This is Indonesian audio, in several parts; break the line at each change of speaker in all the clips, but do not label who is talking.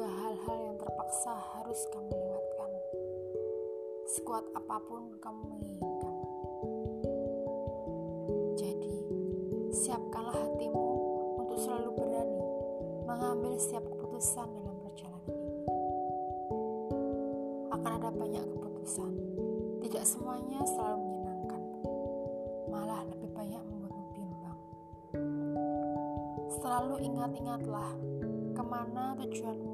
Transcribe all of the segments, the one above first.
hal yang terpaksa harus kamu lewatkan. Sekuat apa pun kamu menginginkan. Jadi, siapkanlah hatimu untuk selalu berani mengambil setiap keputusan dalam perjalanan ini. Akan ada banyak keputusan. Tidak semuanya selalu menyenangkan. Malah lebih banyak membuatmu bimbang. Selalu ingat-ingatlah ke mana tujuanmu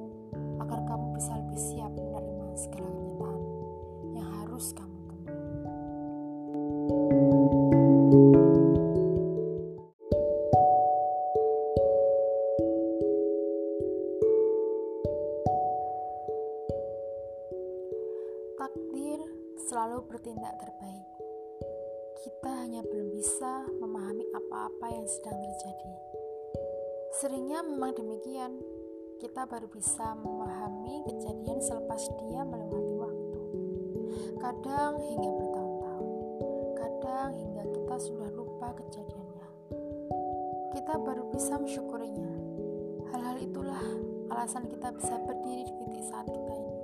agar kamu bisa lebih siap menerima segala kenyataan yang harus kamu temui. Takdir selalu bertindak terbaik. Kita hanya belum bisa memahami apa-apa yang sedang terjadi. Seringnya memang demikian, kita baru bisa memahami kejadian selepas dia melewati waktu. Kadang hingga bertahun-tahun, kadang hingga kita sudah lupa kejadiannya. Kita baru bisa mensyukurinya. Hal-hal itulah alasan kita bisa berdiri di titik saat kita ini.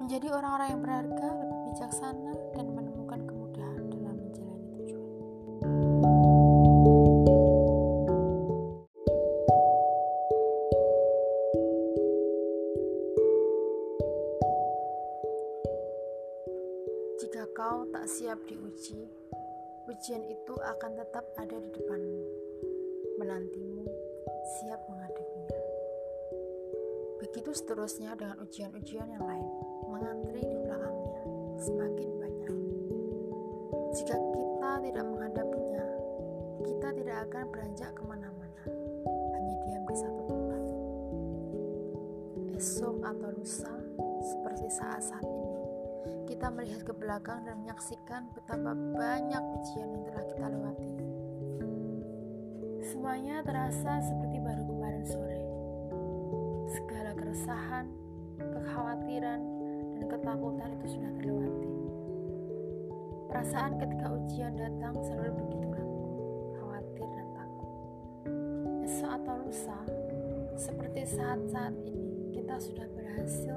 Menjadi orang-orang yang berharga, lebih bijaksana, dan menemukan Jika kau tak siap diuji, ujian itu akan tetap ada di depanmu, menantimu siap menghadapinya. Begitu seterusnya dengan ujian-ujian yang lain, mengantri di belakangnya semakin banyak. Jika kita tidak menghadapinya, kita tidak akan beranjak ke mana-mana, hanya diam di satu tempat. Esok atau lusa, seperti saat-saat ini, kita melihat ke belakang dan menyaksikan betapa banyak ujian yang telah kita lewati. Semuanya terasa seperti baru kemarin sore. Segala keresahan, kekhawatiran, dan ketakutan itu sudah terlewati. Perasaan ketika ujian datang selalu begitu ragu, khawatir, dan takut. Esok atau lusa, seperti saat-saat ini, kita sudah berhasil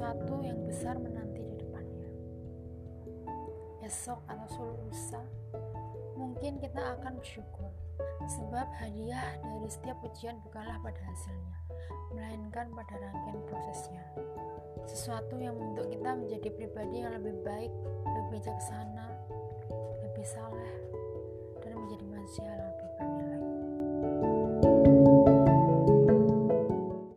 Sesuatu yang besar menanti di depannya. Esok atau lusa, mungkin kita akan bersyukur sebab hadiah dari setiap ujian bukanlah pada hasilnya, melainkan pada rangkaian prosesnya. Sesuatu yang membentuk kita menjadi pribadi yang lebih baik, lebih bijaksana, lebih saleh,